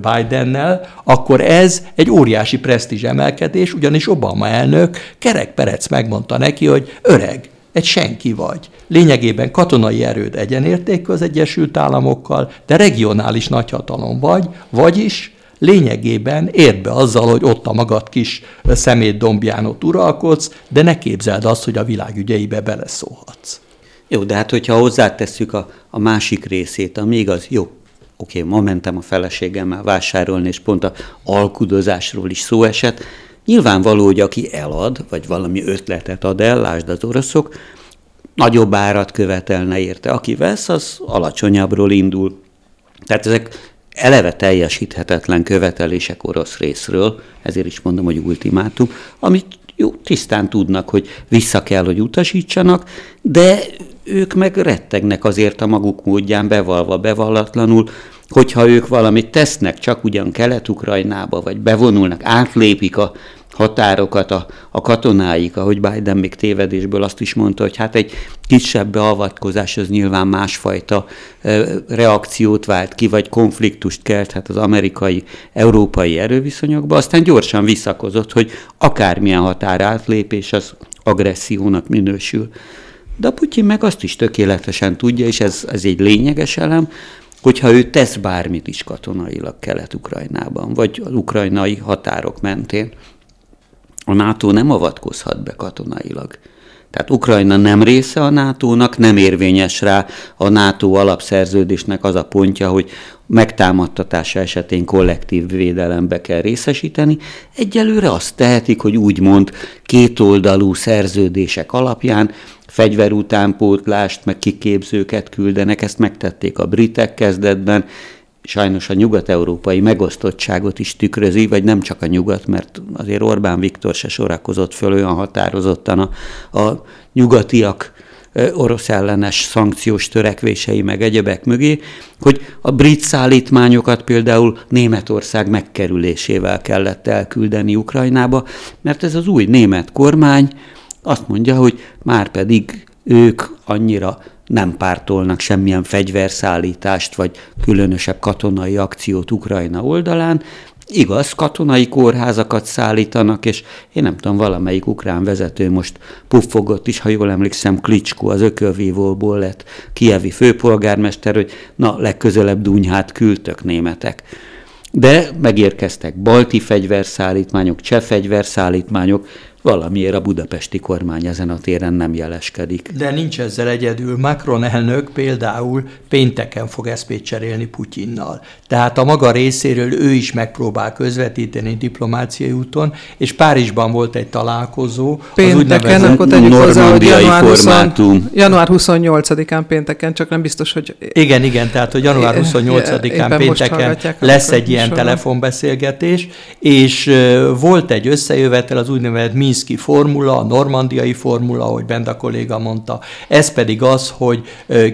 Bidennel, akkor ez egy óriási presztízs emelkedés, ugyanis Obama elnök Kerek Perec megmondta neki, hogy öreg, egy senki vagy. Lényegében katonai erőd egyenértékű az Egyesült Államokkal, de regionális nagyhatalom vagy, vagyis lényegében érd be azzal, hogy ott a magad kis szemétdombján ott uralkodsz, de ne képzeld azt, hogy a világ ügyeibe beleszólhatsz. Jó, de hát hogyha hozzátesszük a, a másik részét, ami igaz, jó, oké, ma mentem a feleségemmel vásárolni, és pont a alkudozásról is szó esett, Nyilvánvaló, hogy aki elad, vagy valami ötletet ad el, lásd az oroszok, nagyobb árat követelne érte. Aki vesz, az alacsonyabbról indul. Tehát ezek eleve teljesíthetetlen követelések orosz részről, ezért is mondom, hogy ultimátum, amit jó, tisztán tudnak, hogy vissza kell, hogy utasítsanak, de ők meg rettegnek azért a maguk módján, bevalva, bevallatlanul, hogyha ők valamit tesznek, csak ugyan Kelet-Ukrajnába, vagy bevonulnak, átlépik a határokat a, a katonáik, ahogy Biden még tévedésből azt is mondta, hogy hát egy kisebb beavatkozás az nyilván másfajta reakciót vált ki, vagy konfliktust kelt hát az amerikai-európai erőviszonyokba, aztán gyorsan visszakozott, hogy akármilyen határátlépés az agressziónak minősül. De Putyin meg azt is tökéletesen tudja, és ez, ez egy lényeges elem, hogyha ő tesz bármit is katonailag Kelet-Ukrajnában, vagy az ukrajnai határok mentén, a NATO nem avatkozhat be katonailag. Tehát Ukrajna nem része a NATO-nak, nem érvényes rá a NATO alapszerződésnek az a pontja, hogy megtámadtatása esetén kollektív védelembe kell részesíteni. Egyelőre azt tehetik, hogy úgymond kétoldalú szerződések alapján fegyverutánpótlást, meg kiképzőket küldenek, ezt megtették a britek kezdetben, sajnos a nyugat-európai megosztottságot is tükrözi, vagy nem csak a nyugat, mert azért Orbán Viktor se sorakozott föl olyan határozottan a, a nyugatiak orosz ellenes szankciós törekvései meg egyebek mögé, hogy a brit szállítmányokat például Németország megkerülésével kellett elküldeni Ukrajnába, mert ez az új német kormány azt mondja, hogy már pedig ők annyira nem pártolnak semmilyen fegyverszállítást vagy különösebb katonai akciót Ukrajna oldalán, Igaz, katonai kórházakat szállítanak, és én nem tudom, valamelyik ukrán vezető most puffogott is, ha jól emlékszem, Klicskó az ökölvívóból lett kievi főpolgármester, hogy na, legközelebb Dunyhát küldtök németek. De megérkeztek balti fegyverszállítmányok, cseh fegyverszállítmányok, valamiért a budapesti kormány ezen a téren nem jeleskedik. De nincs ezzel egyedül. Macron elnök például pénteken fog eszpét cserélni Putyinnal. Tehát a maga részéről ő is megpróbál közvetíteni diplomáciai úton, és Párizsban volt egy találkozó. Pénteken, az akkor tegyük hozzá, hogy január, 20, január 28-án pénteken, csak nem biztos, hogy... Igen, igen, tehát hogy január 28-án pénteken lesz egy ilyen telefonbeszélgetés, és volt egy összejövetel az úgynevezett Minszki formula, a normandiai formula, ahogy Benda kolléga mondta. Ez pedig az, hogy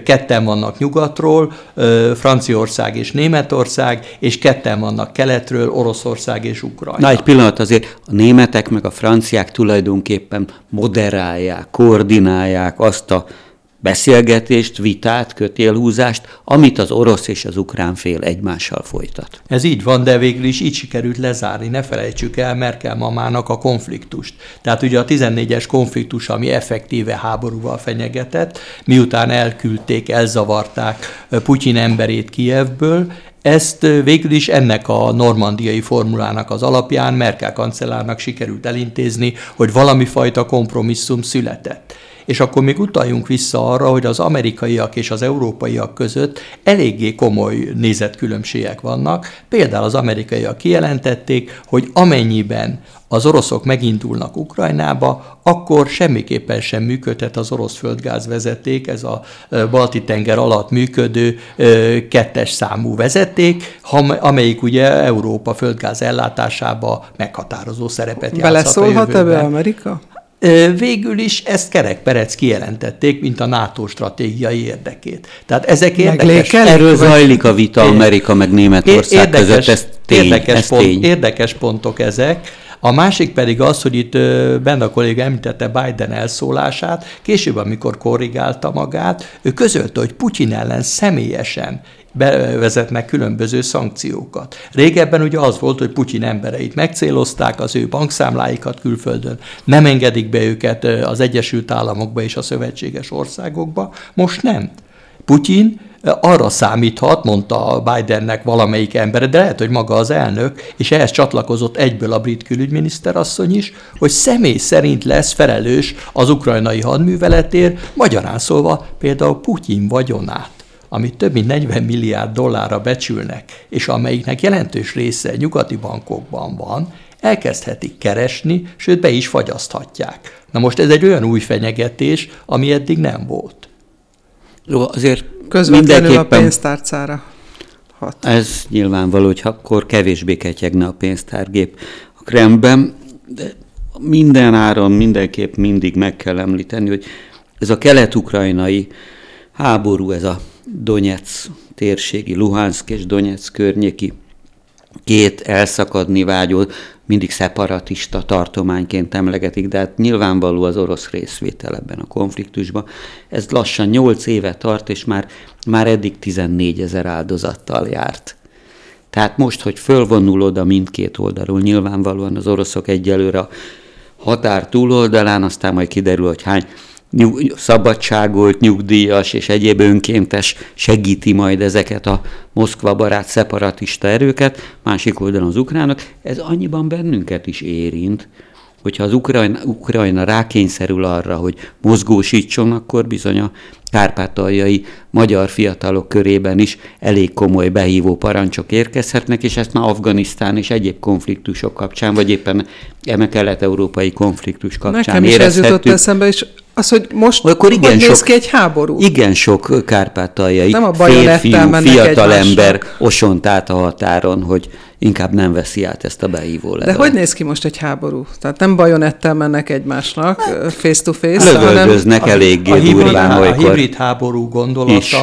ketten vannak nyugatról, Franciaország és Németország, és ketten vannak keletről, Oroszország és Ukrajna. Na egy pillanat azért, a németek meg a franciák tulajdonképpen moderálják, koordinálják azt a beszélgetést, vitát, kötélhúzást, amit az orosz és az ukrán fél egymással folytat. Ez így van, de végül is így sikerült lezárni. Ne felejtsük el Merkel mamának a konfliktust. Tehát ugye a 14-es konfliktus, ami effektíve háborúval fenyegetett, miután elküldték, elzavarták Putyin emberét Kijevből, ezt végül is ennek a normandiai formulának az alapján Merkel kancellárnak sikerült elintézni, hogy valami fajta kompromisszum született. És akkor még utaljunk vissza arra, hogy az amerikaiak és az európaiak között eléggé komoly nézetkülönbségek vannak. Például az amerikaiak kijelentették, hogy amennyiben az oroszok megindulnak Ukrajnába, akkor semmiképpen sem működhet az orosz földgázvezeték, ez a Balti-tenger alatt működő kettes számú vezeték, amelyik ugye Európa földgáz ellátásába meghatározó szerepet játszott. Beleszólhat ebbe Amerika? Végül is ezt Kerek Perec kijelentették, mint a NATO stratégiai érdekét. Tehát ezek érdekes... Erről zajlik a vita Amerika meg Németország érdekes, között, ez tény. Érdekes, ez pont, tény. érdekes pontok ezek. A másik pedig az, hogy itt benne a kolléga említette Biden elszólását, később, amikor korrigálta magát, ő közölte, hogy Putyin ellen személyesen bevezetnek különböző szankciókat. Régebben ugye az volt, hogy Putyin embereit megcélozták, az ő bankszámláikat külföldön, nem engedik be őket az Egyesült Államokba és a szövetséges országokba, most nem. Putyin arra számíthat, mondta Bidennek valamelyik ember, de lehet, hogy maga az elnök, és ehhez csatlakozott egyből a brit külügyminiszter asszony is, hogy személy szerint lesz felelős az ukrajnai hadműveletért, magyarán szólva például Putyin vagyonát amit több mint 40 milliárd dollárra becsülnek, és amelyiknek jelentős része nyugati bankokban van, elkezdhetik keresni, sőt be is fagyaszthatják. Na most ez egy olyan új fenyegetés, ami eddig nem volt. Jó, azért Közvetlenül a pénztárcára hat. Ez nyilvánvaló, hogy akkor kevésbé ketyegne a pénztárgép a Kremben, de minden áron mindenképp mindig meg kell említeni, hogy ez a kelet-ukrajnai háború, ez a Donetsz térségi, Luhansk és Donetsz környéki két elszakadni vágyó, mindig szeparatista tartományként emlegetik, de hát nyilvánvaló az orosz részvétel ebben a konfliktusban. Ez lassan 8 éve tart, és már, már eddig 14 ezer áldozattal járt. Tehát most, hogy fölvonul oda mindkét oldalról, nyilvánvalóan az oroszok egyelőre a határ túloldalán, aztán majd kiderül, hogy hány nyug, szabadságolt, nyugdíjas és egyéb önkéntes segíti majd ezeket a Moszkva barát szeparatista erőket, másik oldalon az ukránok. Ez annyiban bennünket is érint, hogyha az Ukrajna, Ukrajna rákényszerül arra, hogy mozgósítson, akkor bizony a kárpátaljai magyar fiatalok körében is elég komoly behívó parancsok érkezhetnek, és ezt már Afganisztán és egyéb konfliktusok kapcsán, vagy éppen eme kelet-európai konfliktus kapcsán Nekem is ez jutott eszembe, és az, hogy most Akkor igen hogy sok, néz ki egy háború? Igen sok kárpátaljai Nem a férfiú, fiatal ember osont át a határon, hogy inkább nem veszi át ezt a behívó De levelet. hogy néz ki most egy háború? Tehát nem bajonettel mennek egymásnak face to face, hanem Lövöldöznek eléggé a hibrid, a olykor. hibrid háború gondolata Is.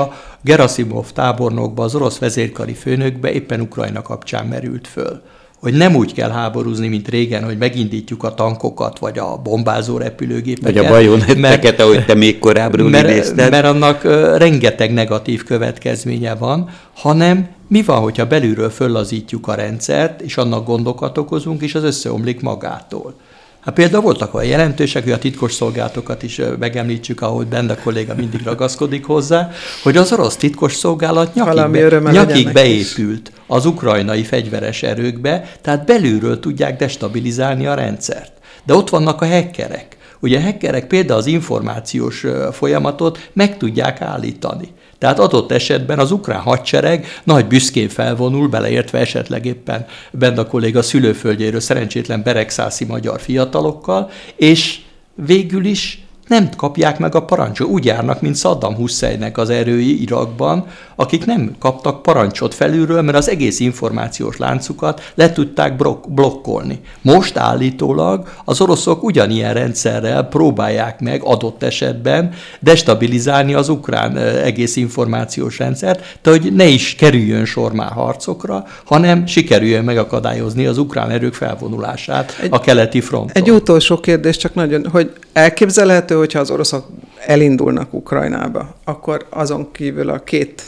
Gerasimov tábornokba, az orosz vezérkari főnökbe éppen Ukrajna kapcsán merült föl. Hogy nem úgy kell háborúzni, mint régen, hogy megindítjuk a tankokat, vagy a bombázó repülőgépeket. Vagy a bajonetteket, ahogy te még korábban mert, idézted. mert annak rengeteg negatív következménye van, hanem mi van, hogyha belülről föllazítjuk a rendszert, és annak gondokat okozunk, és az összeomlik magától. Hát például voltak olyan jelentősek, hogy a titkos szolgálatokat is megemlítsük, ahogy Benda kolléga mindig ragaszkodik hozzá, hogy az orosz titkos szolgálat nyakig, be, nyakig beépült az ukrajnai fegyveres erőkbe, tehát belülről tudják destabilizálni a rendszert. De ott vannak a hackerek. Ugye a hackerek például az információs folyamatot meg tudják állítani. Tehát adott esetben az ukrán hadsereg nagy büszkén felvonul, beleértve esetleg éppen Benda kolléga szülőföldjéről szerencsétlen beregszászi magyar fiatalokkal, és végül is nem kapják meg a parancsot. Úgy járnak, mint Saddam Husseinnek az erői Irakban, akik nem kaptak parancsot felülről, mert az egész információs láncukat le tudták blokkolni. Most állítólag az oroszok ugyanilyen rendszerrel próbálják meg adott esetben destabilizálni az ukrán egész információs rendszert, de hogy ne is kerüljön sor már harcokra, hanem sikerüljön megakadályozni az ukrán erők felvonulását Egy- a keleti fronton. Egy utolsó kérdés, csak nagyon, hogy elképzelhető, hogyha az oroszok elindulnak Ukrajnába, akkor azon kívül a két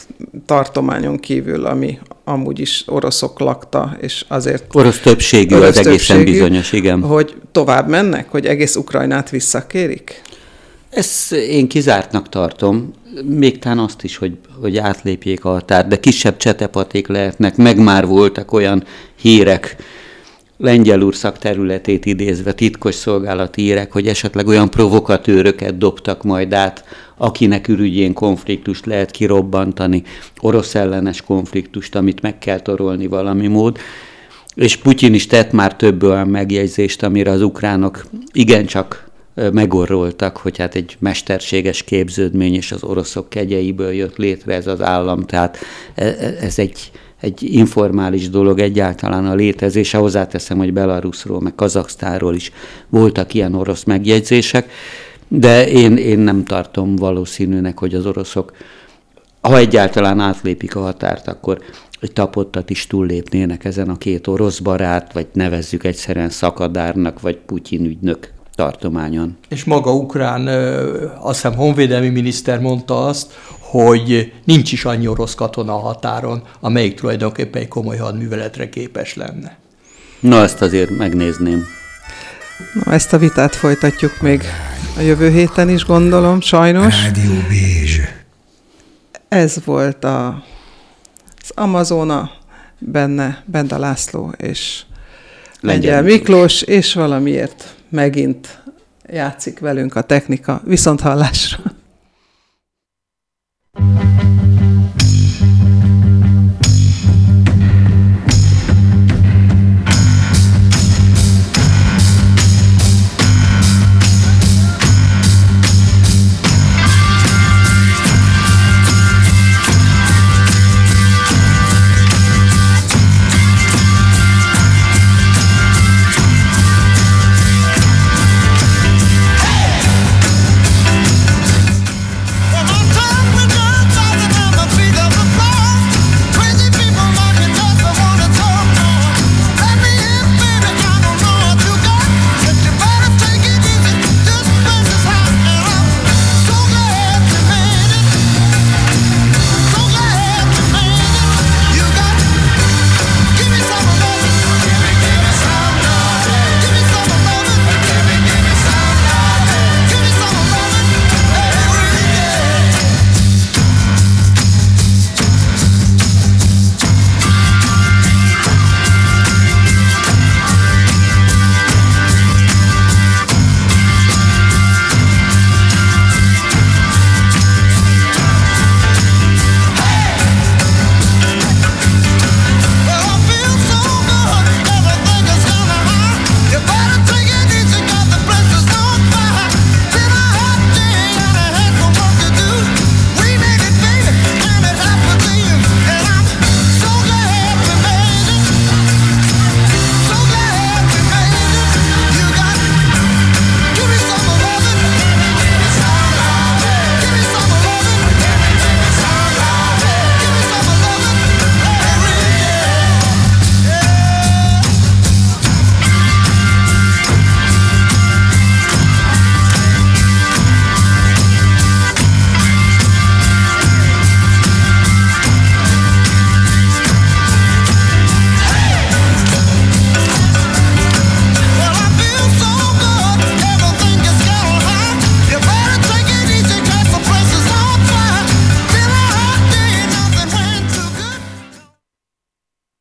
tartományon kívül, ami amúgy is oroszok lakta, és azért Orosz többségű orosz az egészen többségű, bizonyos, igen. hogy tovább mennek, hogy egész Ukrajnát visszakérik? Ezt én kizártnak tartom, még talán azt is, hogy, hogy átlépjék a határt, de kisebb csetepaték lehetnek, meg már voltak olyan hírek, lengyel úr szakterületét idézve, titkos szolgálati hírek, hogy esetleg olyan provokatőröket dobtak majd át, akinek ürügyén konfliktust lehet kirobbantani, orosz ellenes konfliktust, amit meg kell torolni valami mód. És Putyin is tett már több olyan megjegyzést, amire az ukránok igencsak megorroltak, hogy hát egy mesterséges képződmény és az oroszok kegyeiből jött létre ez az állam, tehát e- e- ez egy, egy informális dolog egyáltalán a létezése. Hozzáteszem, hogy Belarusról, meg Kazaksztáról is voltak ilyen orosz megjegyzések, de én, én nem tartom valószínűnek, hogy az oroszok, ha egyáltalán átlépik a határt, akkor egy tapottat is túllépnének ezen a két orosz barát, vagy nevezzük egyszerűen szakadárnak, vagy Putyin ügynök tartományon. És maga Ukrán, azt hiszem honvédelmi miniszter mondta azt, hogy nincs is annyi orosz katona a határon, amelyik tulajdonképpen egy komoly hadműveletre képes lenne. Na, ezt azért megnézném. Na, ezt a vitát folytatjuk még a jövő héten is, gondolom, sajnos. Rádió Bézs. Ez volt a, az Amazona, benne Benda László és Lengyel Lengyel Miklós, és valamiért megint játszik velünk a technika. Viszont hallásra! Thank you.